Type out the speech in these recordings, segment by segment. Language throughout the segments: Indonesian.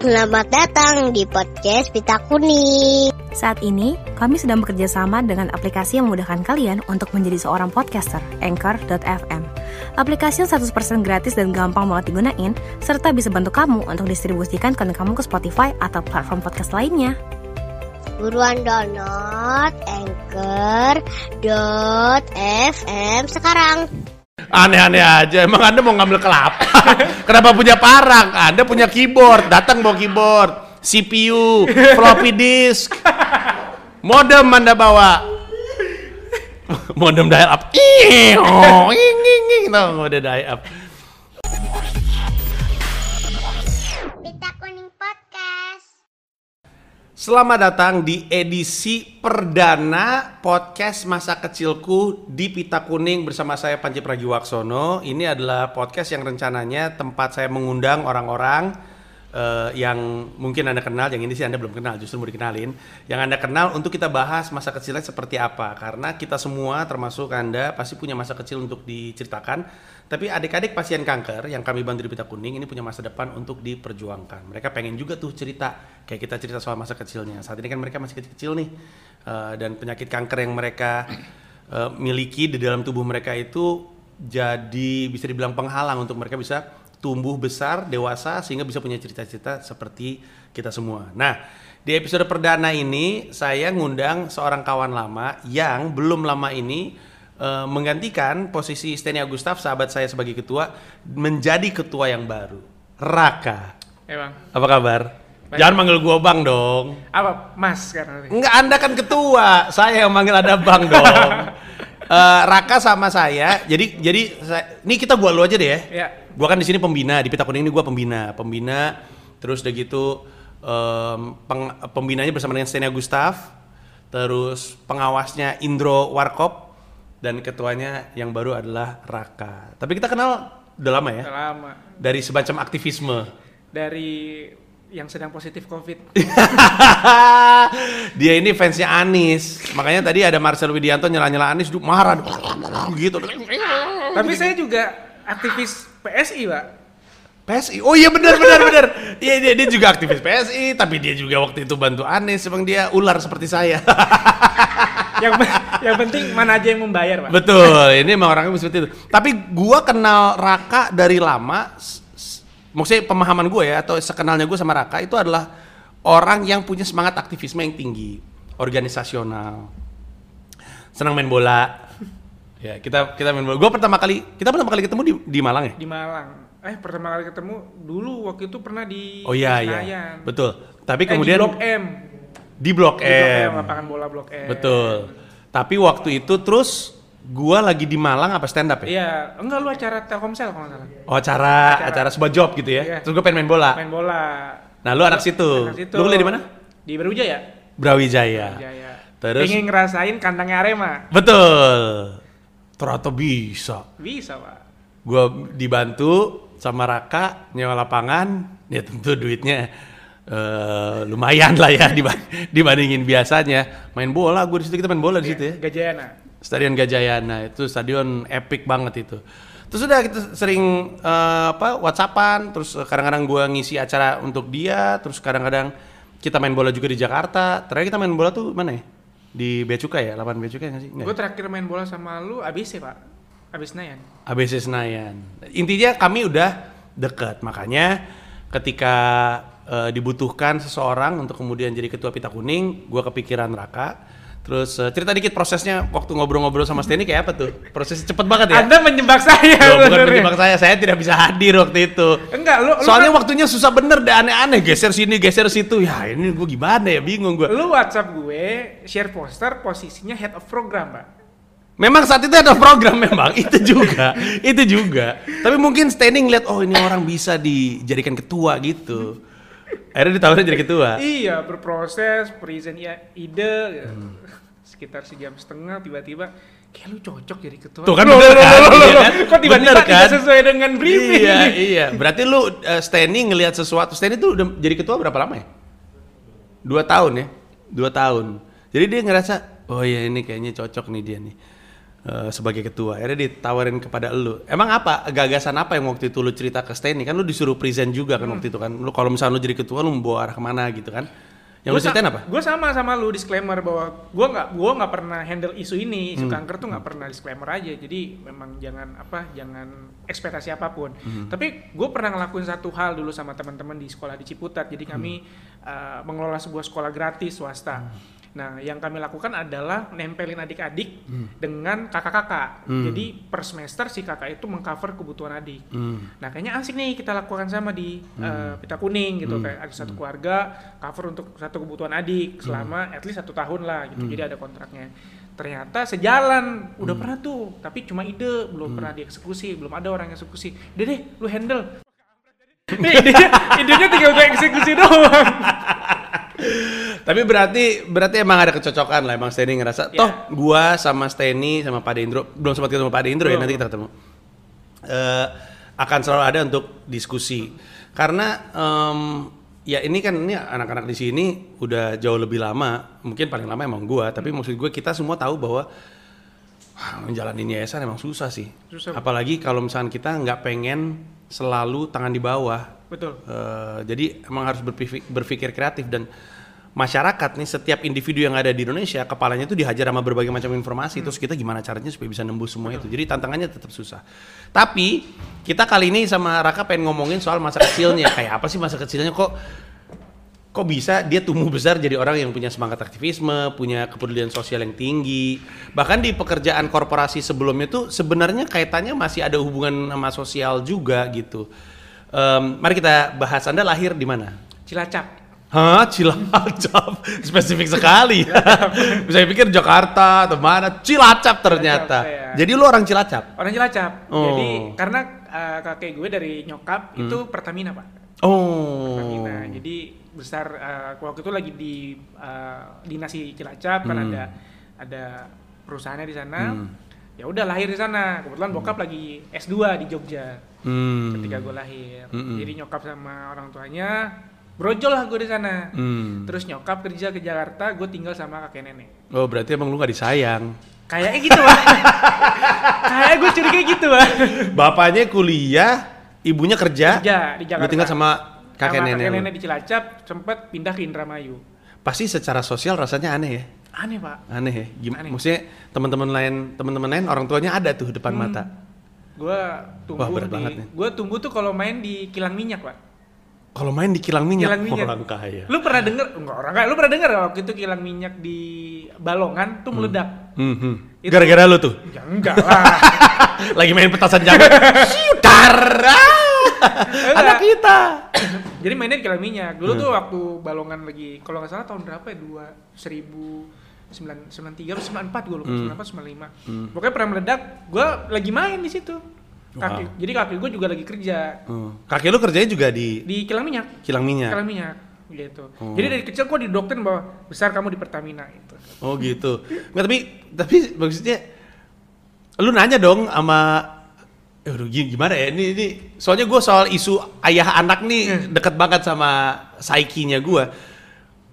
Selamat datang di podcast Pita Kuning. Saat ini, kami sedang bekerja sama dengan aplikasi yang memudahkan kalian untuk menjadi seorang podcaster, Anchor.fm. Aplikasi yang 100% gratis dan gampang banget digunain, serta bisa bantu kamu untuk distribusikan konten kamu ke Spotify atau platform podcast lainnya. Buruan download Anchor.fm sekarang. Aneh-aneh aja, emang Anda mau ngambil kelapa? Kenapa punya parang? Anda punya keyboard, datang bawa keyboard, CPU, floppy disk, modem Anda bawa. modem dial up. Ih, oh, ing, ing, ing. Tahu modem dial up. Selamat datang di edisi perdana podcast masa kecilku di Pita Kuning bersama saya Panji Pragiwaksono. Ini adalah podcast yang rencananya tempat saya mengundang orang-orang eh, yang mungkin Anda kenal, yang ini sih Anda belum kenal, justru mau dikenalin. Yang Anda kenal untuk kita bahas masa kecilnya seperti apa. Karena kita semua termasuk Anda pasti punya masa kecil untuk diceritakan. Tapi adik-adik pasien kanker yang kami bantu di Pita Kuning ini punya masa depan untuk diperjuangkan. Mereka pengen juga tuh cerita kayak kita cerita soal masa kecilnya. Saat ini kan mereka masih kecil-kecil nih Eh, dan penyakit kanker yang mereka eh, miliki di dalam tubuh mereka itu jadi bisa dibilang penghalang untuk mereka bisa tumbuh besar, dewasa sehingga bisa punya cerita-cerita seperti kita semua. Nah, di episode perdana ini saya ngundang seorang kawan lama yang belum lama ini eh, menggantikan posisi Steny Agustaf sahabat saya sebagai ketua menjadi ketua yang baru. Raka. Emang Apa kabar? Baik. Jangan manggil gua Bang dong. apa Mas karena Enggak, Anda kan ketua. Saya yang manggil Anda Bang dong. Eh, Raka sama saya. Jadi jadi saya, ini kita gua lu aja deh ya. Ya. Gua kan di sini pembina, di Pita Kuning ini gua pembina. Pembina terus udah gitu em, peng- pembinanya bersama dengan Stenia Gustaf. Terus pengawasnya Indro Warkop dan ketuanya yang baru adalah Raka. Tapi kita kenal udah lama ya. udah lama Dari semacam aktivisme. dari yang sedang positif COVID. dia ini fansnya Anis makanya tadi ada Marcel Widianto nyela-nyela Anis marah gitu Tapi saya juga aktivis PSI, Pak. PSI oh iya benar benar benar. Iya dia, dia juga aktivis PSI tapi dia juga waktu itu bantu Anis emang dia ular seperti saya. Yang yang penting mana aja yang membayar, Pak. betul ini emang orangnya seperti itu. Tapi gua kenal Raka dari lama maksudnya pemahaman gue ya atau sekenalnya gue sama Raka itu adalah orang yang punya semangat aktivisme yang tinggi organisasional senang main bola ya kita kita main bola gue pertama kali kita pertama kali ketemu di di Malang ya Di Malang. Eh, pertama kali ketemu dulu waktu itu pernah di oh iya Senayan. iya betul tapi Eh, kemudian di Blok M. di Blok Di Blok M M, lapangan bola Blok M. betul tapi waktu itu terus gua lagi di Malang apa stand up ya Iya, enggak lu acara Telkomsel kalau nggak salah. oh acara acara sebuah job gitu ya Iya. terus gue pengen main bola Main bola. nah lu anak situ Anak situ. lu kuliah di mana Di Brawijaya. Brawijaya Jaya. Terus? Pengen ngerasain kandangnya Arema. Betul. Ternyata bisa. Bisa, Pak. Gua dibantu sama Raka nyewa lapangan, ya tentu duitnya eh, lumayan lah ya diba- dibandingin biasanya. Main bola, gue di situ kita main bola di situ ya. Gajayana. Stadion Gajayana itu stadion epic banget itu. Terus udah kita sering eh, apa WhatsAppan, terus kadang-kadang gua ngisi acara untuk dia, terus kadang-kadang kita main bola juga di Jakarta. Terakhir kita main bola tuh mana ya? Di Bea Cukai ya, lapangan Bea Cukai nggak sih? Gue ya? terakhir main bola sama lu ABC, Pak. Abis Nayan. ABC Senayan. Intinya kami udah deket, makanya ketika eh, dibutuhkan seseorang untuk kemudian jadi ketua Pita Kuning, gua kepikiran Raka. Terus eh, cerita dikit prosesnya waktu ngobrol-ngobrol sama Steny kayak apa tuh? Prosesnya cepet banget ya? Anda menjebak saya. Loh, bukan menjebak saya, saya tidak bisa hadir waktu itu. Enggak, lu lu Soalnya kan- waktunya susah bener deh, aneh-aneh, geser sini, geser situ. Ya ini gue gimana ya, bingung gue. lu WhatsApp gue share poster posisinya head of program, Pak. Memang saat itu ada program memang, itu juga, itu juga. Tapi mungkin standing lihat, oh ini orang bisa dijadikan ketua gitu. Akhirnya ditawarin jadi ketua. Iya, berproses, present ya, ide gitu. Hmm. sekitar sejam setengah tiba-tiba kayak lu cocok jadi ketua. Tuh kan Loh, bener loh, kan? loh, Iya loh. kan? Kok tiba-tiba Bener tidak kan? sesuai dengan briefing? Iya, iya. Berarti lu uh, standing ngelihat sesuatu. Standing tuh udah jadi ketua berapa lama ya? Dua tahun ya? Dua tahun. Jadi dia ngerasa, oh ya ini kayaknya cocok nih dia nih. Eh, sebagai ketua. Akhirnya ditawarin kepada lu. Emang apa gagasan apa yang waktu itu lu cerita ke Steny? Kan lu disuruh present juga kan waktu itu kan. Lu kalau misalnya lu jadi ketua lu membawa arah ke mana gitu kan? Yang lu ceritain apa? Gue sama sama lu disclaimer bahwa gue nggak gua nggak pernah handle isu ini, isu Hmm. kanker tuh nggak pernah disclaimer aja. Jadi memang jangan apa, jangan ekspektasi apa pun. Hmm. Tapi gue pernah ngelakuin satu hal dulu sama teman-teman di sekolah di Ciputat. Jadi kami Hmm. uh, mengelola sebuah sekolah gratis swasta. Nah, yang kami lakukan adalah nempelin adik-adik dengan kakak-kakak. Hmm. Jadi per semester si kakak itu mengcover kebutuhan adik. Hmm. Nah kayaknya asik nih kita lakukan sama di eh, pita kuning gitu kayak ada satu keluarga cover untuk satu kebutuhan adik selama at least satu tahun lah gitu. Jadi ada kontraknya. Ternyata sejalan. Udah pernah tuh tapi cuma ide. Belum pernah dieksekusi belum ada orang yang eksekusi. Udah deh lu handle. Idenya, idenya tinggal gue eksekusi doang Tapi berarti berarti emang ada kecocokan lah emang Steny ngerasa. Ya. Toh gua sama Steny sama Pak Indro belum sempat ketemu Pak Indro ya nanti kita ketemu. Eh, akan selalu ada untuk diskusi. Karena em, ya ini kan ini anak-anak di sini udah jauh lebih lama, mungkin paling lama emang gua, tapi maksud gue kita semua tahu bahwa wah, menjalanin yayasan emang susah sih. Susah. Apalagi kalau misalnya kita nggak pengen selalu tangan di bawah. betul. Eh, jadi emang harus berpikir, berpikir kreatif dan masyarakat nih setiap individu yang ada di Indonesia kepalanya itu dihajar sama berbagai macam informasi. Terus kita gimana caranya supaya bisa nembus semua itu? Jadi tantangannya tetap susah. Tapi kita kali ini sama Raka pengen ngomongin soal masa kecilnya. Kayak apa sih masa kecilnya? Kok kok bisa dia tumbuh besar jadi orang yang punya semangat aktivisme, punya kepedulian sosial yang tinggi. Bahkan di pekerjaan korporasi sebelumnya tuh sebenarnya kaitannya masih ada hubungan sama sosial juga gitu. Em, mari kita bahas Anda lahir di mana? cilacap Hah, Cilacap. Spesifik sekali. Saya pikir Jakarta atau mana. Cilacap ternyata. Cilacap, saya. Jadi lu orang Cilacap. orang cilacap Oh. Hmm. jadi karena eh, kakek gue dari nyokap itu Pertamina pak Oh. Pertamina. Jadi besar eh, waktu itu lagi di eh, dinasti Cilacap kan Hmm. ada ada perusahaannya di sana. Ya udah lahir di sana. Kebetulan bokap lagi S2 di Jogja Hmm. ketika gue lahir. Mm-mm. Jadi nyokap sama orang tuanya brojol lah gue di sana. Hmm. Terus nyokap kerja ke Jakarta, gue tinggal sama kakek nenek. Oh, berarti emang lu gak disayang. Kayaknya gitu lah. Kayak gue curiga gitu lah. Bapaknya kuliah, ibunya kerja. Kerja di Jakarta. tinggal sama kakek Sama nenek. kakek nenek di Cilacap, sempet pindah ke Indramayu. Pasti secara sosial rasanya aneh ya. Aneh pak. Aneh ya. Gim- Aneh. Maksudnya teman-teman lain, teman-teman lain orang tuanya ada tuh depan Hmm. mata. Gue tumbuh Wah, berat di, banget nih. gue tumbuh tuh kalau main di kilang minyak pak. Kalau main di kilang minyak, Kilang minyak. orang kaya. Lu pernah denger? Enggak orang kaya. Lu pernah denger waktu itu kilang minyak di Balongan tuh meledak? Hmm, hmm. Gara-gara lu tuh. Ya enggak lah. Lagi main petasan jamet. Siutar. Ah, Anak kita. Jadi mainnya di kilang minyak. Dulu Hmm. tuh waktu Balongan lagi, kalau nggak salah tahun berapa ya? Dua seribu sembilan sembilan tiga atau sembilan empat gue lupa Hmm. sembilan empat sembilan lima. Pokoknya pernah meledak. Gue lagi main di situ. Kaki, Wow. Jadi kaki gue juga lagi kerja Hmm. Kakek lu kerjanya juga di di kilang minyak. kilang minyak. Kilang minyak gitu. Oh. Jadi dari kecil gue didoktrin bahwa besar kamu di Pertamina gitu. Oh gitu. Nggak tapi tapi maksudnya lu nanya dong sama gi- gimana ya ini ini soalnya gue soal isu ayah anak nih deket banget sama psyche-nya gue.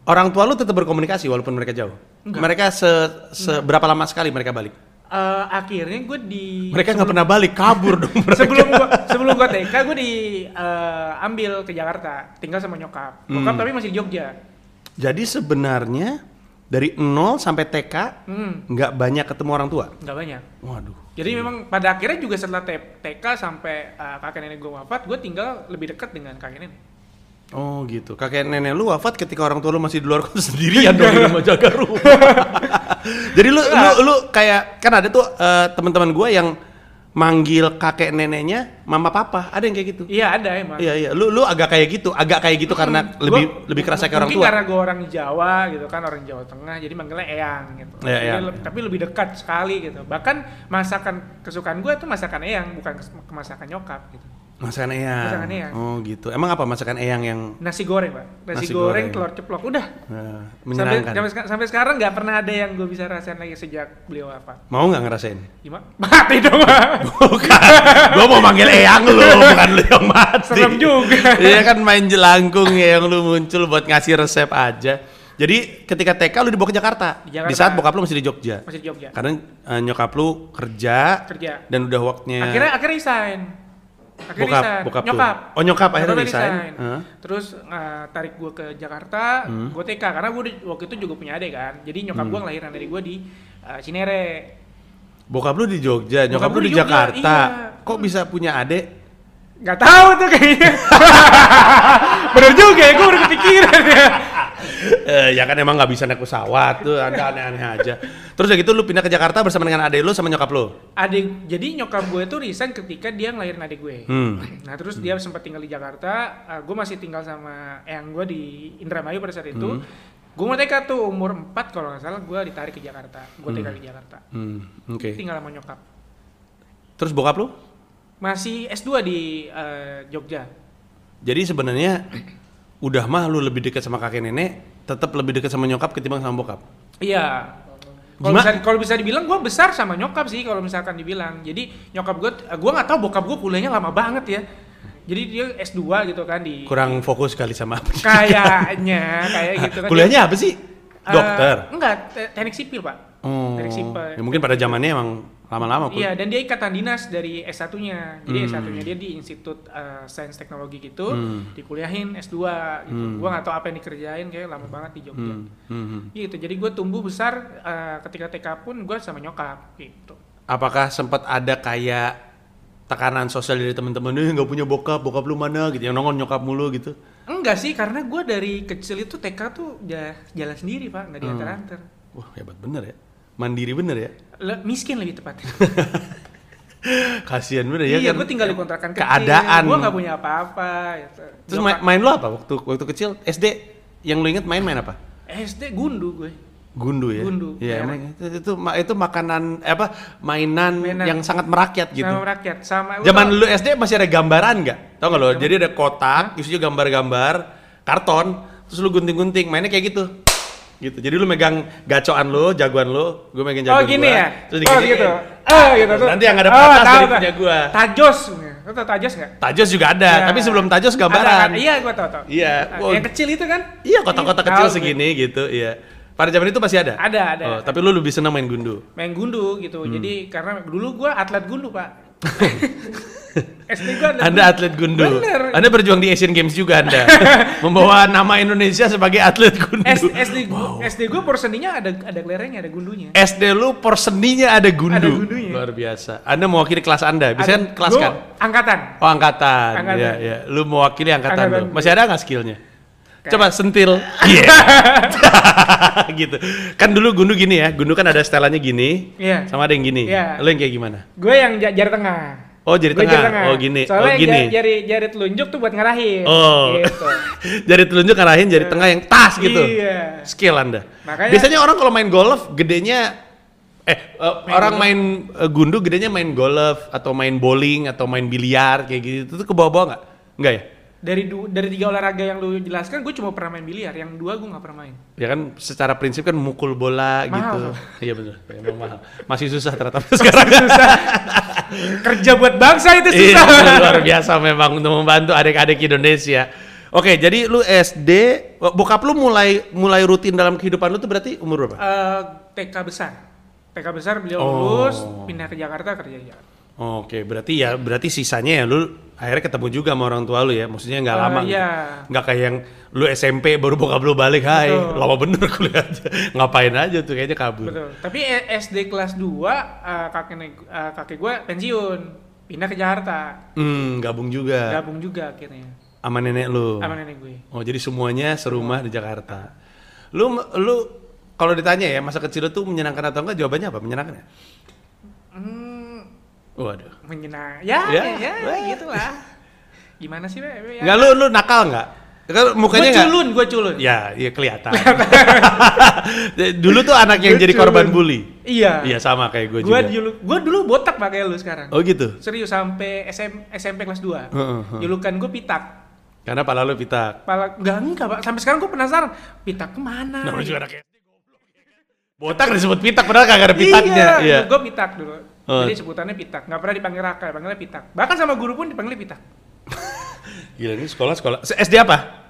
Orang tua lu tetap berkomunikasi walaupun mereka jauh. Enggak. Mereka se, se- berapa lama sekali mereka balik? Eh, akhirnya gue di Mereka nggak pernah balik, kabur dong mereka. sebelum gua sebelum gua TK gue di eh, ambil ke Jakarta tinggal sama nyokap bokap Hmm. tapi masih di Jogja Jadi sebenarnya dari 0 sampai TK hmm, nggak banyak ketemu orang tua. nggak banyak Waduh. jadi memang pada akhirnya juga setelah TK sampai eh, kakek nenek gue wafat gue tinggal lebih dekat dengan kakek nenek Oh gitu. Kakek nenek lu wafat ketika orang tua lu masih di luar kota sendirian dong di rumah jaga rumah. Jadi lu lu lu kayak kan ada tuh eh, teman-teman gua yang manggil kakek neneknya mama papa. Ada yang kayak gitu. iya ada emang Iya iya. Lu lu agak kayak gitu, agak kayak gitu karena Hmm, lebih gua- lebih kerasa kayak orang tua. karena gue orang Jawa gitu kan orang Jawa Tengah jadi manggilnya eyang gitu Jadi iya. le- tapi lebih dekat sekali gitu bahkan masakan kesukaan gue itu masakan eyang bukan masakan nyokap gitu Masakan eyang. Masakan eyang. Oh gitu. Emang apa masakan eyang yang nasi goreng pak nasi, Nasi goreng, goreng. telur ceplok udah sampai, menyenangkan? sampai, seka- sampai sekarang nggak pernah ada yang gue bisa rasain lagi sejak beliau wafat Mau nggak ngerasain? gimana mati dong Pak. Bukan. gua mau manggil eyang lu, bukan lu yang mati. Serem juga. Iya kan main jelangkung ya yang lu muncul buat ngasih resep aja. Jadi ketika TK lu dibawa ke Jakarta. Di Jakarta. saat bokap lu masih di Jogja. Masih di Jogja. Karena eh, nyokap lu kerja, Kerja. dan udah waktunya Akhirnya akhirnya resign. Akhirnya Bokap- resign. bokap tuh. nyokap. Oh, nyokap akhirnya Nyokapnya resign. Heeh. Terus eh, tarik gue ke Jakarta, Hmm. gue TK karena gue waktu itu juga punya adik kan. Jadi nyokap gue ngelahirin adik gue di eh, Cinere. bokap lu di Jogja, nyokap Bokap lu lu di, Jogja, Jakarta. iya. Kok bisa punya adik? Gak tahu tuh kayaknya. Bener juga ya, gue baru kepikiran ya. Eh, ya kan emang nggak bisa naik pesawat tuh, ada aneh-aneh aja. Terus udah gitu lu pindah ke Jakarta bersama dengan adik lu sama nyokap lu. Adik, jadi nyokap gue tuh resign ketika dia ngelahirin adik gue. Hmm. Nah terus dia sempat tinggal di Jakarta, uh, gue masih tinggal sama eyang gue di Indramayu pada saat itu. Hmm. Gue mau TK tuh umur 4 kalau nggak salah gue ditarik ke Jakarta. Gue TK di Jakarta. Hmm, oke. Tinggal sama nyokap. Terus bokap lu? Masih S2 di uh, Jogja. Jadi sebenarnya udah mah lu lebih dekat sama kakek nenek, tetap lebih dekat sama nyokap ketimbang sama bokap. Iya. Kalau bisa kalau bisa dibilang gue besar sama nyokap sih kalau misalkan dibilang. Jadi nyokap gue, gue nggak tahu bokap gue kuliahnya lama banget ya. Jadi dia S2 gitu kan di Kurang fokus kali sama apa? kayaknya kayak gitu kan. Kuliahnya apa sih? Dokter. enggak, te- teknik sipil, Pak. Oh. Teknik sipil. Ya mungkin pada zamannya emang lama-lama Iya, dan dia ikatan dinas dari S1-nya. Jadi Hmm. S1-nya dia di Institut eh, Sains Teknologi gitu, Hmm. dikuliahin S2 gitu. Hmm. Gua nggak tahu apa yang dikerjain kayak lama banget di Jogja. Hmm, hmm, hmm. Gitu. Jadi gue tumbuh besar eh, ketika TK pun gue sama nyokap gitu. Apakah sempat ada kayak tekanan sosial dari teman-teman nih nggak punya bokap, bokap lu mana gitu yang nongol nyokap mulu gitu? Enggak sih, karena gue dari kecil itu TK tuh ja- jalan sendiri pak, Hmm. nggak diantar-antar. Wah hebat bener ya, mandiri bener ya. Le- miskin lebih tepat. Kasian bener ya iya, kan. gue tinggal di kontrakan kecil. keadaan. Gue nggak punya apa-apa. Gitu. Terus main, main lu apa waktu waktu kecil SD yang lu inget main-main apa? SD gundu gue. Gundu ya. Gundu, Iya, emang itu, itu itu makanan eh, apa mainan, Mainan. yang sangat merakyat gitu. Sama rakyat. Sama Zaman lu SD masih ada gambaran nggak? Tau nggak lo? Jadi ada kotak, isinya gambar-gambar, karton, terus lu gunting-gunting, mainnya kayak gitu. Gitu. Jadi lu megang gacoan lu, jagoan lu, gue megang Oh jagoan gini gua, ya? Terus oh diginiin. gitu. Oh gitu. Terus nanti yang ada Oh, patas tahu, dari punya gua. Tajos. Tau tajos nggak? Tajos juga ada, Ya. tapi sebelum tajos Ada gambaran. kan? Iya, gue tau tau. Iya. Nah, Wow. Yang kecil itu kan? Iya, kotak-kotak Tahu kecil gue. segini gitu, iya. Pada zaman itu masih ada? Ada, ada. Oh, tapi lu lebih senang main gundu. Main gundu gitu. Hmm. Jadi karena dulu gue atlet gundu pak. SD gue atlet Anda atlet gundu. Bener. Anda berjuang di Asian Games juga Anda. Membawa nama Indonesia sebagai atlet gundu. S- SD gue SD gue porsendinya ada ada kelerengnya ada gundunya. SD lu porseninya ada gundu. Ada gundunya. Luar biasa. Anda mewakili kelas Anda. Biasanya kan Ada- kelas kan? Angkatan. Oh, angkatan. Angkatan. Iya, iya. Lu mewakili angkatan, Angkatan. lu. Masih ada nggak skillnya? Kayak- Coba sentil. Iya. gitu. Kan dulu gundu gini ya. Gundu kan ada setelannya gini. Iya. Sama ada yang gini. Iya. Lu yang kayak gimana? Gue yang ja- jari tengah. Oh, jari Gua tengah. Oh, gini. Soalnya oh, gini. ja- jari jari telunjuk tuh buat ngarahin. Oh. Gitu. jari telunjuk arahin jari tengah yang tas gitu. Iya. Skill Anda. Makanya- Biasanya orang kalau main golf gedenya eh eh, Main orang golf. main eh, gundu gedenya main golf atau main bowling atau main biliar kayak gitu itu ke bawah-bawah nggak? Enggak ya? Dari du- dari tiga olahraga yang lu jelaskan, gue cuma pernah main biliar. Yang dua gue nggak pernah main. Ya kan secara prinsip kan mukul bola Mahal. gitu. Iya benar. Emang mahal. Masih susah ternyata sekarang. Kerja buat bangsa itu Iya, susah. luar biasa memang untuk membantu adik-adik Indonesia. Oke, jadi lu SD, bokap lu mulai mulai rutin dalam kehidupan lu tuh berarti umur berapa? Eh, TK besar. TK besar beliau Oh. lulus, pindah ke Jakarta kerja di Jakarta. Oke, berarti ya berarti sisanya ya lu akhirnya ketemu juga sama orang tua lu ya. Maksudnya nggak Eh, lama. gitu. iya. Nggak kayak yang lu SMP baru bokap lu balik, "Hai, Betul. lama bener kuliah aja." Ngapain aja tuh kayaknya kabur. Betul. Tapi eh, SD kelas 2 eh, kakek eh, kakek gue pensiun, pindah ke Jakarta. Hmm, gabung juga Gabung juga akhirnya sama nenek lu. sama nenek gue. Oh, jadi semuanya serumah di Jakarta. Lu lu kalau ditanya ya masa kecil lu tuh menyenangkan atau enggak? Jawabannya apa? Menyenangkan ya? Waduh. menyenang. Ya, Ya, ya, ya, wah. gitulah. Gimana sih, Be? Ya. Enggak lu lu nakal enggak? Kan Gue mukanya enggak. culun, gue culun. Ya, iya kelihatan. Dulu tuh anak yang Gua jadi korban culun. bully. Iya. Iya sama kayak gue Gue juga. dulu, gue dulu botak pak kayak lu sekarang. Oh gitu. Serius sampai SM, SMP kelas 2 Heeh, heeh. Julukan gue pitak. Karena pala lu pitak. Pala, enggak, enggak pak. Sampai sekarang gue penasaran. Pitak ke mana? Namanya juga anak. Botak disebut pitak padahal kagak ada pitaknya. Iya, gue pitak dulu. Oh. Jadi sebutannya pitak. Nggak pernah dipanggil Raka, dipanggilnya pitak. Bahkan sama guru pun dipanggil pitak. Gila ini sekolah sekolah. Se- SD apa?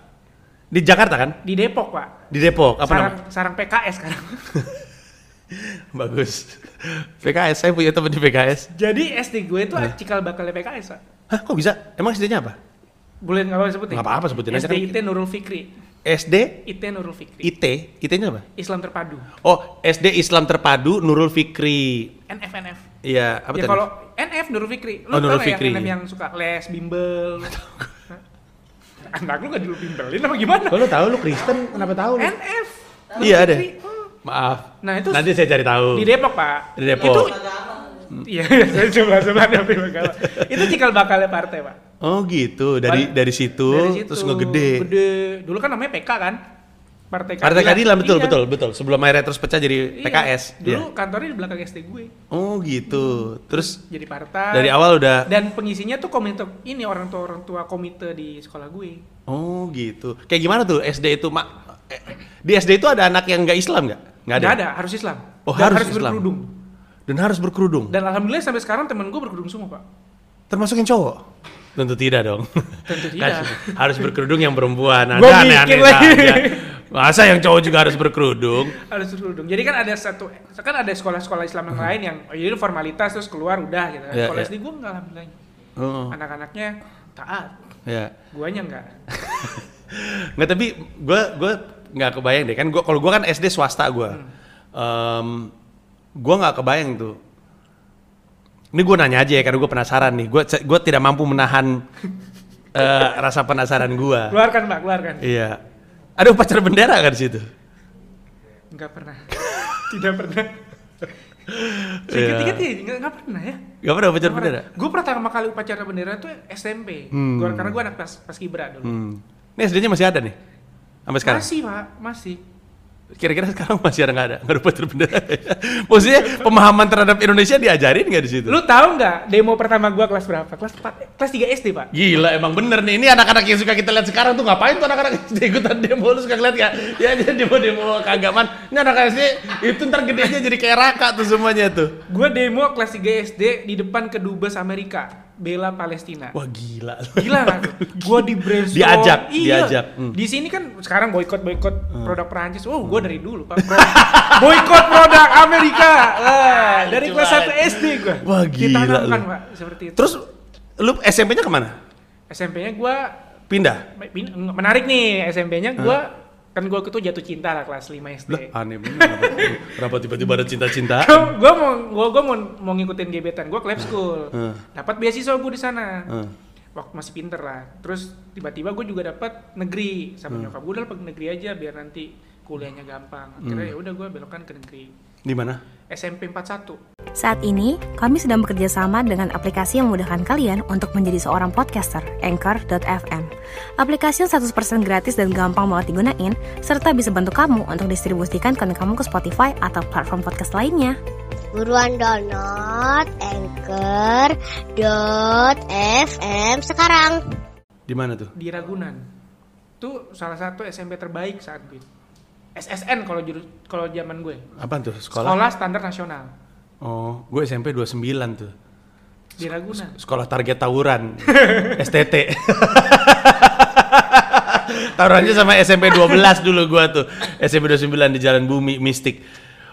Di Jakarta kan? di Depok pak. Di Depok. Apa sarang, namanya? sarang PKS sekarang. Bagus. PKS, saya punya teman di PKS. Jadi SD gue itu cikal bakalnya PKS pak. Hah, kok bisa? Emang SD-nya apa? Boleh nggak apa sebutin? Nggak apa-apa, sebutin aja SD kan. IT Nurul Fikri. SD, IT Nurul Fikri. IT, IT-nya apa? Islam terpadu. Oh, SD Islam Terpadu Nurul Fikri. NF NF. Iya, apa ya tadi? kalau NF Nurul Fikri. Lu Oh, Nurul nggak Fikri. yang NF yang suka les bimbel? Anak lu gak dulu bimbelin apa gimana? Kalau tahu lu Kristen, kenapa tahu lu? NF. Iya, ada. Hmm. Maaf. Nah, itu nanti saya cari tahu. di Depok pak. Di Depok. Itu Iya, saya coba coba tapi bakal. Itu cikal bakalnya partai pak. Oh, gitu. Dari dari situ, Dari situ, terus ngegede. Gede. Dulu kan namanya PK kan? Partai Partai Keadilan betul Iya. betul betul. Sebelum akhirnya terus pecah jadi Iya. PKS. Dulu Iya. kantornya di belakang SD gue. Oh, gitu. Terus Jadi partai. dari awal udah Dan pengisinya tuh komite ini orang tua orang tua komite di sekolah gue. Oh, gitu. Kayak gimana tuh SD itu, Mak? Eh, Di SD itu ada anak yang nggak Islam nggak? Nggak ada. Nggak ada, harus Islam. Oh, Dan harus harus Islam. berkerudung. Dan harus berkerudung. Dan alhamdulillah sampai sekarang temen gue berkerudung semua, Pak. Termasuk yang cowok? Tentu tidak dong. Tentu tidak. Harus berkerudung yang perempuan. Ada aneh-aneh mikir lagi. saja. Masa yang cowok juga harus berkerudung? Harus berkerudung. Jadi kan ada satu kan ada sekolah-sekolah Islam yang lain yang oh, jadi formalitas terus keluar udah gitu. Iya, Kalau iya. SD gue enggak alhamdulillah. Oh, Anak-anaknya taat. ya. Guanya enggak. Nggak tapi gue gue nggak kebayang deh kan gue kalau gue kan SD swasta gue. Hmm. gue nggak kebayang tuh. Ini gue nanya aja ya karena gue penasaran nih. Gue gue tidak mampu menahan eh, rasa penasaran gue. Keluarkan, Pak, keluarkan. Iya. Ada upacara bendera kan di situ? Enggak pernah. Tidak pernah. Iya. Sedikit-sedikit ya, enggak, enggak pernah ya. Gak pernah upacara bendera? Gue pertama kali upacara bendera tuh SMP. Hmm. Gua, karena gue anak pas, pas kibra dulu. Hmm. Ini SD-nya masih ada nih? Sampai sekarang? Masih, Pak, masih. Kira-kira sekarang masih ada nggak ada? Nggak ada bendera? Maksudnya pemahaman terhadap Indonesia diajarin nggak di situ? Lu tahu nggak demo pertama gua kelas berapa? Kelas 4, kelas 3 SD, Pak. Gila emang bener nih, ini anak-anak yang suka kita lihat sekarang tuh ngapain tuh anak-anak SD ikutan demo, lu suka ngeliat ya? Ya dia demo-demo keagamaan, ini anak SD itu ntar gedenya jadi kayak raka tuh semuanya tuh. Gua demo kelas 3 SD di depan kedubes Amerika, bela Palestina. Wah gila. Gila kan? Gua di brainstorm. Diajak, iya. diajak. Hmm. Di sini kan sekarang boykot boykot produk Perancis. Oh, gua dari dulu, Pak. Pro- boykot produk Amerika. Wah, dari kelas 1 banget. SD gua. Wah, gila Ditanamkan, lu. Pak, seperti itu. Terus lu SMP-nya ke mana? SMP-nya gua Pindah? pin- menarik nih SMP-nya gua kan gua itu jatuh cinta lah kelas 5 SD. Lah aneh bener. kenapa- tiba-tiba ada cinta-cinta? gue mau gua, gua mau mau ngikutin gebetan gue ke lab school Heeh. dapat beasiswa gue di sana Heeh. waktu masih pinter lah terus tiba-tiba gue juga dapat negeri sama nyokap gue udah negeri aja biar nanti kuliahnya gampang akhirnya ya udah gue belokkan ke negeri Di mana? SMP 41 Saat ini, kami sedang bekerja sama dengan aplikasi yang memudahkan kalian untuk menjadi seorang podcaster, Anchor.fm. Aplikasi yang 100% gratis dan gampang banget digunain, serta bisa bantu kamu untuk distribusikan konten kamu ke Spotify atau platform podcast lainnya. Buruan download Anchor.fm sekarang. Di mana tuh? di Ragunan tuh salah satu SMP terbaik saat itu SSN kalau jurus kalau zaman gue Apaan tuh? Sekolah? sekolah standar nasional Oh, gue SMP 29 tuh. di Ragunan Sekolah target tawuran. STT. Tawurannya sama SMP 12 dulu gua tuh. SMP 29 di Jalan Bumi Mistik.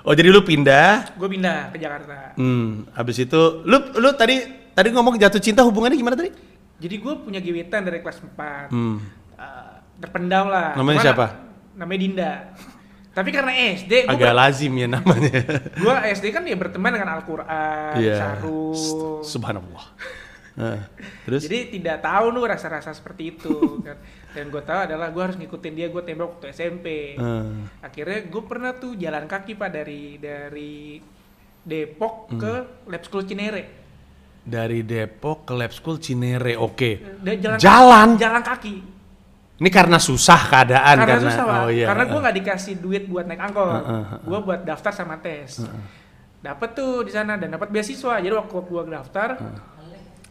Oh, jadi lu pindah. gue pindah ke Jakarta Hmm, habis itu lu lu tadi tadi ngomong jatuh cinta hubungannya gimana tadi? Jadi gue punya gebetan dari kelas 4 Hmm. Eh, terpendam lah. Namanya Cuman, siapa? Namanya Dinda. Tapi karena SD, gue Agak lazim ya namanya. gua SD kan ya berteman dengan Al-Quran, Iya. sarung. Subhanallah. Nah, terus Jadi tidak tahu nuh rasa-rasa seperti itu kan. Dan gue tahu adalah gue harus ngikutin dia, gue tembak waktu SMP. Hmm. Akhirnya gue pernah tuh jalan kaki pak dari dari Depok Hmm. ke Lab School Cinere. dari Depok ke Lab School Cinere. Oke. Dan jalan Jalan? Kaki, jalan kaki. Ini karena susah keadaan karena, karena, susah oh iya. karena gue nggak dikasih duit buat naik angkot. Heeh, heeh. gue buat daftar sama tes. Dapat tuh di sana dan dapat beasiswa. Jadi waktu gue daftar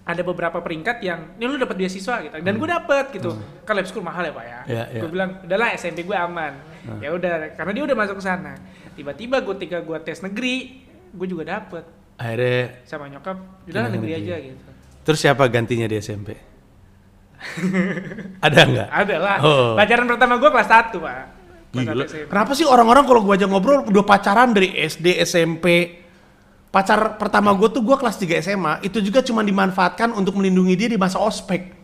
ada beberapa peringkat yang ini lu dapat beasiswa gitu. Dan gue dapet gitu. Kan lab school mahal ya pak ya. Iya, iya. gue bilang udahlah SMP gue aman. Ya udah karena dia udah masuk ke sana. Tiba-tiba gue ketika gue tes negeri gue juga dapet. Akhirnya sama nyokap udahlah ke negeri negeri. aja gitu. Terus siapa gantinya di SMP? Ada nggak? Ada lah. Oh. Pacaran pertama gue kelas 1, Pak. Kelas Gila. 1 SMP. Kenapa sih orang-orang kalau gua ajak ngobrol udah pacaran dari SD, SMP? Pacar pertama gue tuh gua kelas 3 SMA, itu juga cuma dimanfaatkan untuk melindungi dia di masa ospek.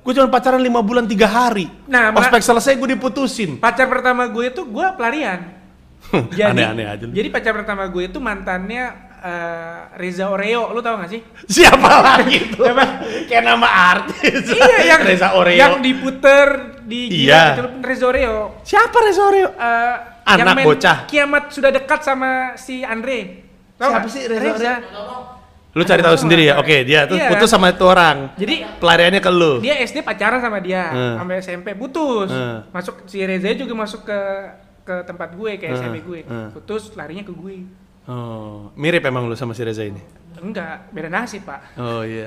Gue cuma pacaran 5 bulan 3 hari. Nah, ospek selesai gue diputusin. Pacar pertama gue itu gue pelarian. jadi, Aneh-aneh aja lu. Jadi pacar pertama gue itu mantannya eh, Reza Oreo, lu tau gak sih? Siapa lagi tuh? Siapa? Kayak nama artis. iya yang Reza Oreo. yang diputer di Iya. gila, itu Reza Oreo. Siapa Reza Oreo? Eh, Anak yang main bocah. Kiamat sudah dekat sama si Andre. Tau Siapa nggak? sih Reza Reza. Lu cari tahu sendiri ya? Oke, dia tuh Iya. putus sama itu orang. Jadi Pelariannya ke lu. dia SD pacaran sama dia, Hmm. sampai SMP putus. Hmm. Masuk si Reza juga masuk ke ke tempat gue, ke Hmm. SMP gue. Hmm. Putus, larinya ke gue. Oh, mirip emang lu sama si Reza ini. Enggak, beda nasib, Pak. Oh iya.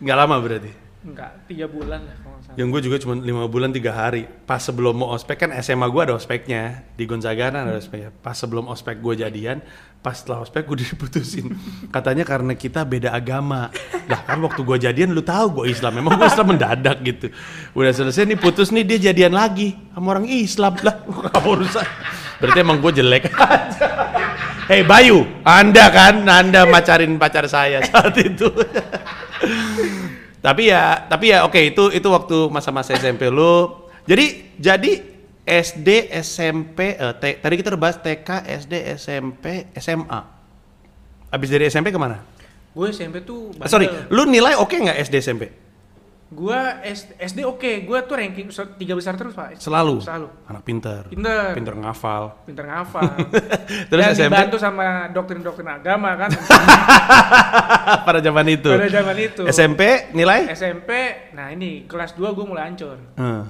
Nggak lama berarti. Enggak, tiga bulan lah kalau salah. Yang gue juga cuma lima bulan tiga hari. Pas sebelum mau ospek kan SMA gue ada ospeknya di Gonzaga kan ada ospeknya. Pas sebelum ospek gue jadian, pas setelah ospek gue diputusin. Katanya karena kita beda agama. Lah kan waktu gue jadian lu tahu gue Islam. Memang gue Islam mendadak gitu. Udah selesai nih putus nih dia jadian lagi sama orang Islam lah. Apa urusan? Berarti emang gue jelek aja. Hei Bayu, Anda kan, Anda macarin pacar saya saat itu. tapi ya, tapi ya oke itu itu waktu masa-masa SMP lu. Jadi jadi SD, SMP, eh, T- tadi kita udah bahas TK, SD, SMP, SMA. Abis dari SMP ke mana? Gue SMP tuh Eh, sorry, bandel. lu nilai oke nggak SD SMP? Gue SD, SD oke, gue tuh ranking tiga besar terus pak. Selalu. Selalu. Anak pinter. Pinter. Pinter ngafal. Pinter ngafal. Terus Dan SMP? dibantu sama doktrin-doktrin agama kan. Pada zaman itu. Pada zaman itu. SMP nilai? SMP, nah ini kelas 2 gue mulai hancur. Hmm.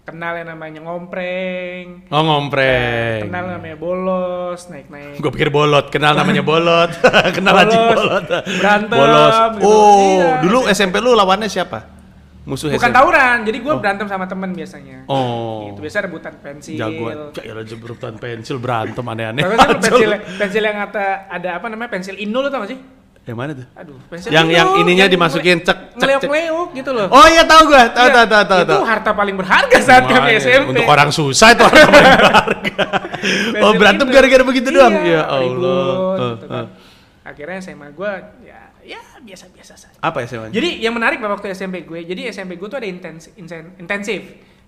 Kenal yang namanya ngompreng. Oh ngompreng. Kenal namanya bolos, naik-naik. Gue pikir bolot, kenal namanya bolot. kenal Bolos, aja bolot. berantem, Bolos. gitu. Oh, Iya. dulu SMP lu lawannya siapa? Musuh Bukan tawuran, jadi gue Oh. berantem sama temen biasanya. Oh. Itu biasa rebutan pensil. Jagoan. Ya ya jebrutan pensil berantem aneh-aneh. Kan pensil, pensil yang ada, ada apa namanya pensil Indo lo tau gak sih? Yang mana tuh? Aduh, pensil Yang- yang ininya dimasukin cek- cek- cek. ngeleok-ngeleok gitu loh. Oh iya tahu gua, tahu Iya, tahu tahu tahu. Itu harta paling berharga saat kami Makanya, SMP. Untuk orang susah itu harta paling berharga. oh berantem gara-gara begitu Iya, doang. Ya Allah. ribut, Eh, gitu kan. Akhirnya SMA gue ya ya biasa-biasa saja. Apa ya semuanya? Jadi yang menarik waktu SMP gue, jadi SMP gue tuh ada intens, intensif.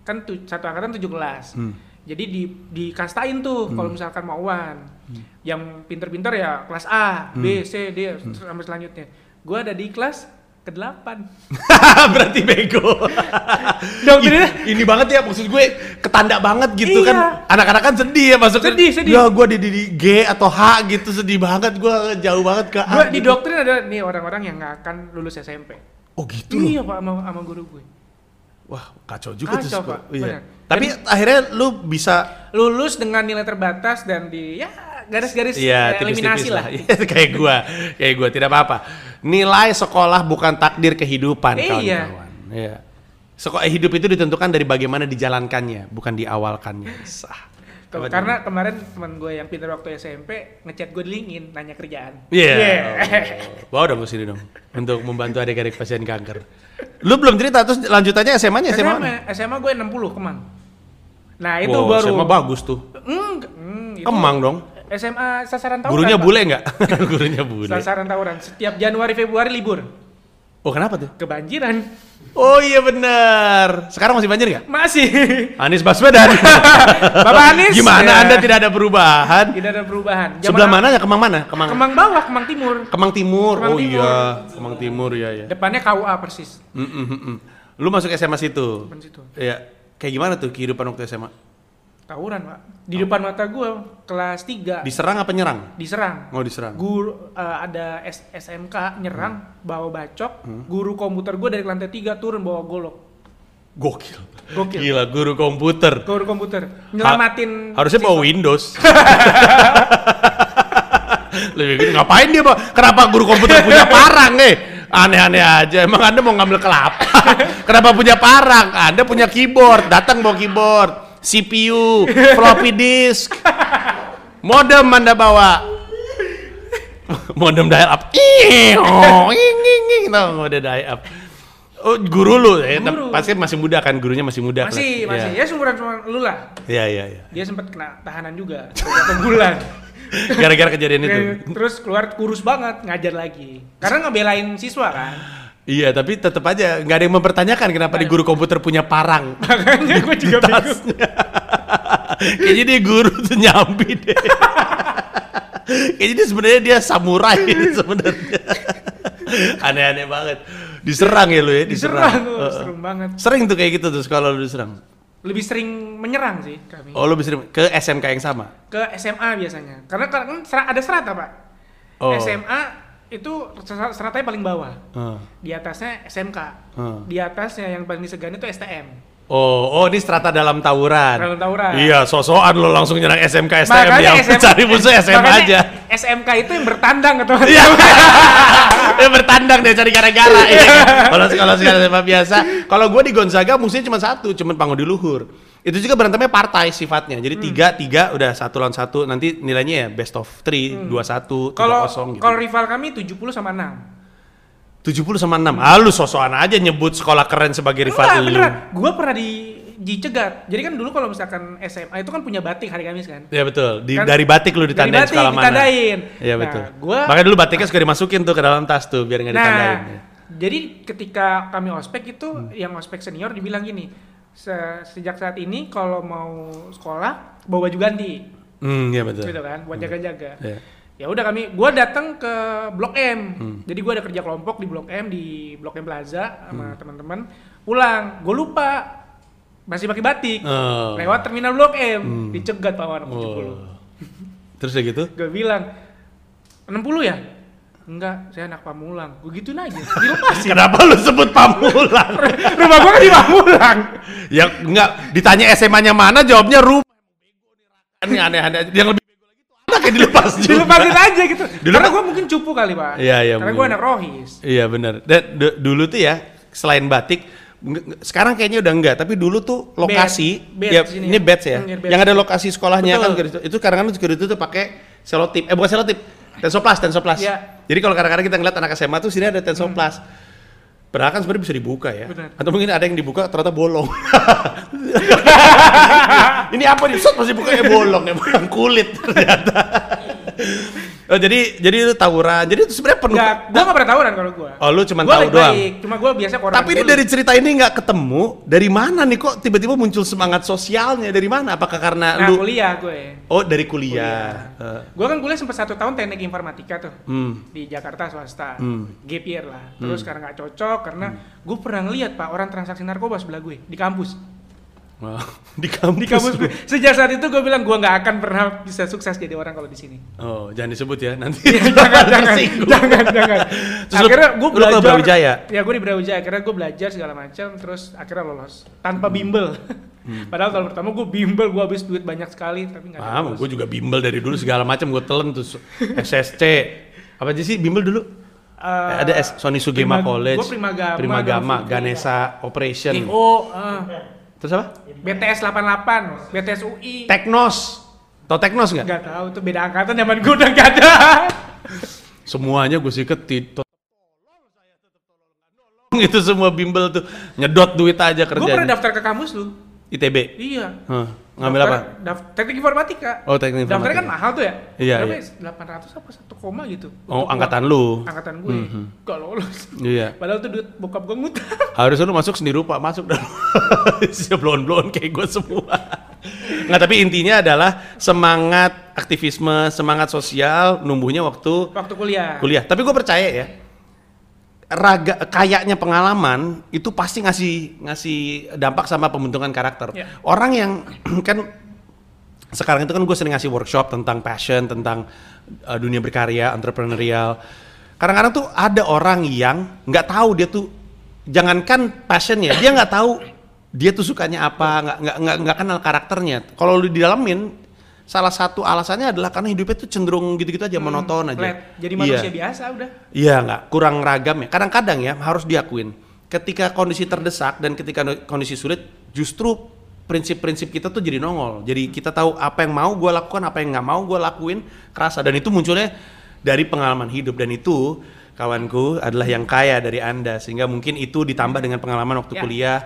Kan tu, satu angkatan tujuh kelas. Hmm. Jadi di dikastain tuh kalau misalkan mau wan. Yang pinter-pinter ya kelas A, B, C, D sampai selanjutnya. Gue ada di kelas ke-8. Berarti bego. Ini, ini banget ya maksud gue ketanda banget gitu Iya. kan. Anak-anak kan sedih ya masuk Sedih, sedih. Ya gue di, di, di G atau H gitu sedih banget gue jauh banget ke A. gue di gitu. doktrin ada nih orang-orang yang nggak akan lulus SMP. Oh gitu. Iya Pak sama, sama guru gue. Wah kacau juga tuh. Kacau, sekolah. Pak. Iya. Tapi akhirnya lu bisa Lulus dengan nilai terbatas dan di ya garis-garis Iya, eh, tipis-tipis eliminasi lah. lah. Kayak gua, kayak gua tidak apa-apa. Nilai sekolah bukan takdir kehidupan, Iya. kawan-kawan. Iya. Sekolah hidup itu ditentukan dari bagaimana dijalankannya, bukan diawalkannya. Sah. Karena kemarin teman gue yang pintar waktu SMP ngechat gue di LinkedIn nanya kerjaan. Iya. Yeah. Oh. Bawa dong ke sini dong untuk membantu adik-adik pasien kanker. Lu belum cerita terus lanjutannya SMA-nya SMA. SMA, SMA gue 60 Kemang. Nah itu Wow, baru. SMA bagus tuh. Enggak, hmm, itu Kemang dong. SMA sasaran tawuran. Gurunya bule nggak? Gurunya bule. Sasaran tawuran. Setiap Januari Februari libur. Oh kenapa tuh? Kebanjiran. Oh iya benar. Sekarang masih banjir nggak? Masih. Anies Baswedan. Bapak Anies. Gimana Ya. Anda tidak ada perubahan? Tidak ada perubahan. Zaman Sebelah mana ya? Kemang mana? Kemang. Kemang bawah, Kemang timur. Kemang Timur. Kemang oh Timur. iya, Kemang Timur ya ya. Depannya KUA persis. Mm, mm, mm. Lu masuk SMA situ. Depan situ. Iya. Kayak gimana tuh kehidupan waktu SMA? Tawuran, Pak. Di depan mata gue kelas 3 Diserang apa nyerang? diserang. Oh diserang. Guru eh, ada S- SMK nyerang Hmm. bawa bacok. Guru komputer gue dari lantai 3 turun bawa golok. Gokil. Gokil. Gila guru komputer. Guru komputer nyelamatin Harusnya bawa. Windows. Lebih gitu, ngapain dia, Pak? Kenapa guru komputer punya parang, eh? Aneh-aneh aja. Emang Anda mau ngambil kelapa? Kenapa punya parang? Anda punya keyboard, datang bawa keyboard, CPU, floppy disk, modem Anda bawa. modem dial up. Oh, ing, ing, ing. Nah, modem dial up. Oh, guru lu ya? Guru. Pasti masih muda kan, gurunya masih muda. Masih, kan? masih. Ya seumuran sama lu lah. Iya, iya, iya. Dia sempat kena tahanan juga beberapa bulan. Gara-gara kejadian itu. Terus keluar kurus banget ngajar lagi. Karena ngebelain siswa kan. Iya, tapi tetap aja nggak ada yang mempertanyakan kenapa di guru komputer punya parang. Makanya gue juga bingung. Kayaknya dia guru tuh nyambi deh. Kayaknya dia sebenarnya dia samurai sebenarnya. Aneh-aneh banget. Diserang ya lu ya, diserang. Diserang, oh, Heeh. serem banget. Sering tuh kayak gitu tuh kalau lu diserang. Lebih sering menyerang sih kami. Oh, lu bisa ke SMK yang sama. Ke SMA biasanya. Karena kan ada serata, Pak. Oh. SMA itu ser- seratanya paling bawah. Heeh. Di atasnya SMK. Heeh. Di atasnya yang paling disegani itu STM. Oh, oh ini strata dalam tawuran. Dalam tawuran. Iya, sosokan lo langsung nyerang SMK STM Makanya yang SM cari musuh SMA makanya aja. SMK itu yang bertandang ke teman Iya. dia bertandang dia cari gara-gara. Iya. Kalau kalau sekarang SMA biasa, kalau gue di Gonzaga musuhnya cuma satu, cuma panggung di luhur. Itu juga berantemnya partai sifatnya. Jadi Hmm. tiga tiga udah satu lawan satu. Nanti nilainya ya best of three, dua satu, tiga Hmm. Kalau kosong gitu. kalau rival kami 70 sama 6. 70 sama 6. Ah, lu sosokan aja nyebut sekolah keren sebagai rival Enggak, lu. beneran. Gua pernah di dicegat. Jadi kan dulu kalau misalkan SMA itu kan punya batik hari Kamis kan. Iya betul. Di, Kan- dari batik lu ditandain dari batik sekolah mana. ditandain. Iya Nah, betul. gua- Makanya dulu batiknya suka dimasukin tuh ke dalam tas tuh biar nggak ditandain. Nah, jadi ketika kami ospek itu Hmm. yang ospek senior dibilang gini, "Se- sejak saat ini kalau mau sekolah bawa baju ganti, Hmm, iya betul. gitu kan, buat jaga-jaga. Iya. Ya udah kami, gua datang ke Blok M. Hmm. Jadi gua ada kerja kelompok di Blok M di Blok M Plaza Hmm. sama teman-teman. Pulang, gue lupa masih pakai batik. Oh. Lewat terminal Blok M, dicegat Pak Warno 70. Oh. Terus ya gitu? Gue bilang 60 ya? Enggak, saya anak Pamulang. Gue gituin aja. Dilepasin. Kenapa lu sebut Pamulang? Rumah gua kan di Pamulang. ya enggak ditanya SMA-nya mana jawabnya rumah. Ini aneh-aneh. Yang lebih bego lagi tuh anak yang dilepas juga. Dilepasin aja gitu. Dulu Karena kan- gua mungkin cupu kali, Pak. Iya, iya, Karena gua anak rohis. Iya benar. Dulu tuh ya selain batik sekarang kayaknya udah enggak, tapi dulu tuh lokasi Bed- ya ini ya. batch ya. Hmm, bed. yang ada lokasi sekolahnya Betul. kan gitu. itu kadang-kadang juga itu tuh pakai selotip. Eh bukan selotip, tensoplas, tensoplas. Iya. Hmm. Jadi kalau kadang-kadang kita ngeliat anak SMA tuh sini ada tensoplas. Padahal kan sebenarnya bisa dibuka ya. Benar. Atau mungkin ada yang dibuka ternyata bolong. Ini apa nih? Set masih bukanya bolong emang kulit ternyata. Oh, jadi jadi itu tawuran. Jadi itu sebenarnya penuh. Enggak, gua enggak pernah tawuran kalau gua. Oh, lu cuman Gua tahu doang. baik-baik. Cuma gua biasa koran Tapi ini dari cerita ini nggak ketemu dari mana nih kok tiba-tiba muncul semangat sosialnya dari mana? Apakah karena nah, lu kuliah gue. Oh dari kuliah. Eh, Gua kan kuliah sempat satu tahun teknik informatika tuh. hmm. di Jakarta swasta, Hmm. gap year lah. Terus karena nggak cocok, karena gue pernah ngeliat pak orang transaksi narkoba sebelah gue di kampus. Di kampus. Di kampus gue. Sejak saat itu gue bilang gue nggak akan pernah bisa sukses jadi orang kalau di sini. Oh jangan disebut ya nanti. jangan, jangan, Tersinggung. jangan, jangan. Terus akhirnya gue lu belajar. Brawijaya? Ya gue di Brawijaya. Akhirnya gue belajar segala macam, terus akhirnya lolos tanpa bimbel. Hmm. Padahal tahun pertama gue bimbel, gue habis duit banyak sekali, tapi nggak lolos. gue juga bimbel dari dulu segala macam gue telen tuh SSC. Apa aja sih bimbel dulu? Eh, ada S Sony Sugema Prima- College. Primagama, Primagama, Gama Ganesha Operation. IO, eh, Terus apa? BTS 88, BTS UI. Teknos. Tau Teknos nggak? Nggak tahu tuh beda angkatan zaman gue udah nggak ada. Semuanya gue siketin. Itu semua bimbel tuh nyedot duit aja gue pernah daftar ke kampus lu. ITB. Iya. Hah, ngambil Daftar- apa? teknik informatika. Oh, teknik Daftarnya kan informatika. mahal tuh ya? Iya, Berapa iya. ya? 800 apa 1 koma gitu. Oh, Untuk angkatan lu. Angkatan gue. Mhm. Gak lolos. Iya. Padahal tuh duit bokap gue ngutang. Harusnya lu masuk sendiri rupa, masuk. Siap blon-blon kayak gue semua. Nggak, tapi intinya adalah semangat aktivisme, semangat sosial numbuhnya waktu Waktu kuliah. kuliah. Tapi gue percaya ya, raga kayaknya pengalaman itu pasti ngasih ngasih dampak sama pembentukan karakter. Ya. Orang yang kan sekarang itu kan gue sering ngasih workshop tentang passion, tentang uh, dunia berkarya, entrepreneurial. Kadang-kadang tuh ada orang yang nggak tahu dia tuh jangankan passionnya, dia nggak tahu dia tuh sukanya apa, nggak nggak nggak kenal karakternya. Kalau lu didalamin, salah satu alasannya adalah karena hidupnya tuh cenderung gitu-gitu aja, monoton aja. Flat. Jadi Iya. manusia biasa udah. Iya nggak kurang ragam ya. Kadang-kadang ya harus diakuin. Ketika kondisi terdesak dan ketika kondisi sulit, justru prinsip-prinsip kita tuh jadi nongol. Jadi kita tahu apa yang mau gue lakukan, apa yang nggak mau gue lakuin, kerasa. Dan itu munculnya dari pengalaman hidup dan itu kawanku adalah yang kaya dari Anda sehingga mungkin itu ditambah dengan pengalaman waktu Ya. kuliah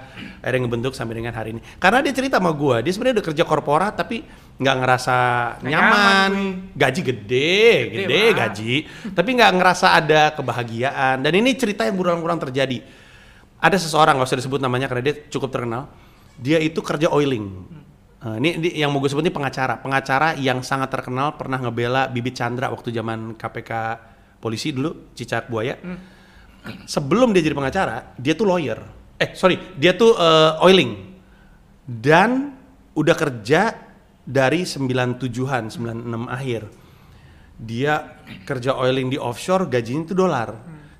akhirnya ngebentuk sampai dengan hari ini. Karena dia cerita sama gua, dia sebenarnya udah kerja korporat tapi nggak ngerasa Nggak nyaman, nyaman, gaji gede, Gede, gede, gaji, tapi nggak ngerasa ada kebahagiaan. Dan ini cerita yang berulang-ulang terjadi. Ada seseorang nggak usah disebut namanya karena dia cukup terkenal. Dia itu kerja oiling. Eh, ini, ini yang mau gue sebut ini pengacara, pengacara yang sangat terkenal pernah ngebela Bibit Chandra waktu zaman KPK polisi dulu cicak buaya. Sebelum dia jadi pengacara, dia tuh lawyer. Eh sorry, dia tuh eh, oiling dan udah kerja dari 97-an, 96 akhir. Dia kerja oiling di offshore, gajinya itu dolar.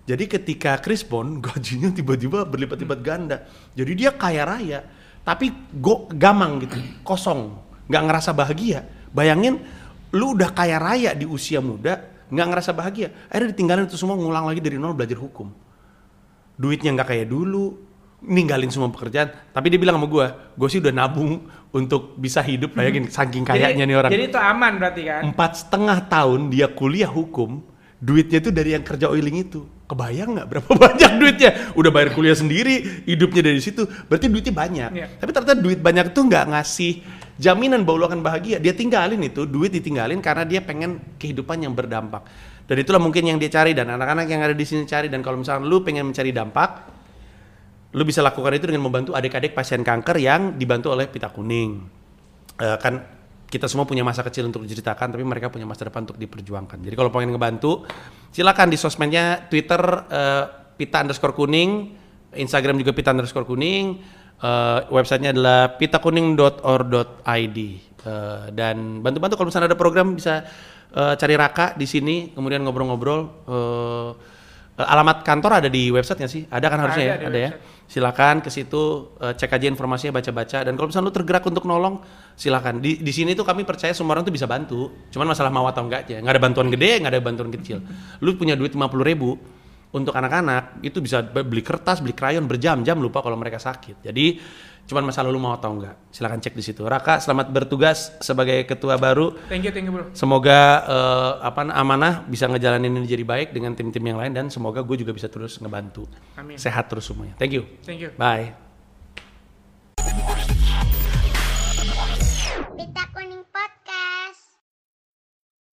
Jadi ketika Chris Bond, gajinya tiba-tiba berlipat-lipat ganda. Jadi dia kaya raya, tapi go gamang gitu, kosong, nggak ngerasa bahagia. Bayangin, lu udah kaya raya di usia muda, nggak ngerasa bahagia. Akhirnya ditinggalin itu semua, ngulang lagi dari nol belajar hukum. Duitnya nggak kayak dulu ninggalin semua pekerjaan. Tapi dia bilang sama gue gue sih udah nabung untuk bisa hidup bayangin saking kayaknya jadi, nih orang. Jadi itu aman berarti kan? empat setengah tahun dia kuliah hukum duitnya tuh dari yang kerja oiling itu. Kebayang nggak berapa banyak duitnya? Udah bayar kuliah sendiri hidupnya dari situ. Berarti duitnya banyak. Iya. tapi ternyata duit banyak tuh nggak ngasih jaminan bahwa lu akan bahagia. Dia tinggalin itu duit ditinggalin karena dia pengen kehidupan yang berdampak. Dan itulah mungkin yang dia cari dan anak-anak yang ada di sini cari. Dan kalau misalnya lu pengen mencari dampak lu bisa lakukan itu dengan membantu adik-adik pasien kanker yang dibantu oleh pita kuning. Eh, kan kita semua punya masa kecil untuk diceritakan tapi mereka punya masa depan untuk diperjuangkan. Jadi kalau pengen ngebantu silakan di sosmednya Twitter eh, pita underscore kuning Instagram juga pita underscore kuning eh, websitenya adalah pitakuning.or.id Eh, dan bantu-bantu kalau misalnya ada program bisa eh, cari Raka di sini kemudian ngobrol-ngobrol. Eh, eh, alamat kantor ada di website nggak sih? Ada kan harusnya Ada ya ada ya? silakan ke situ eh, cek aja informasinya baca-baca. Dan kalau misalnya lu tergerak untuk nolong silakan. Di di sini tuh kami percaya semua orang tuh bisa bantu. Cuman masalah mau atau enggak aja nggak ada bantuan gede nggak ada bantuan kecil. Lu punya duit 50.000 ribu untuk anak-anak itu bisa be- beli kertas beli krayon berjam-jam lupa kalau mereka sakit jadi cuman masalah lu mau atau enggak silakan cek di situ Raka selamat bertugas sebagai ketua baru Thank you, thank you bro. Semoga eh, apa amanah bisa ngejalanin ini jadi baik dengan tim-tim yang lain dan semoga gue juga bisa terus ngebantu. Amin. Sehat terus semuanya. Thank you. Thank you. Bye.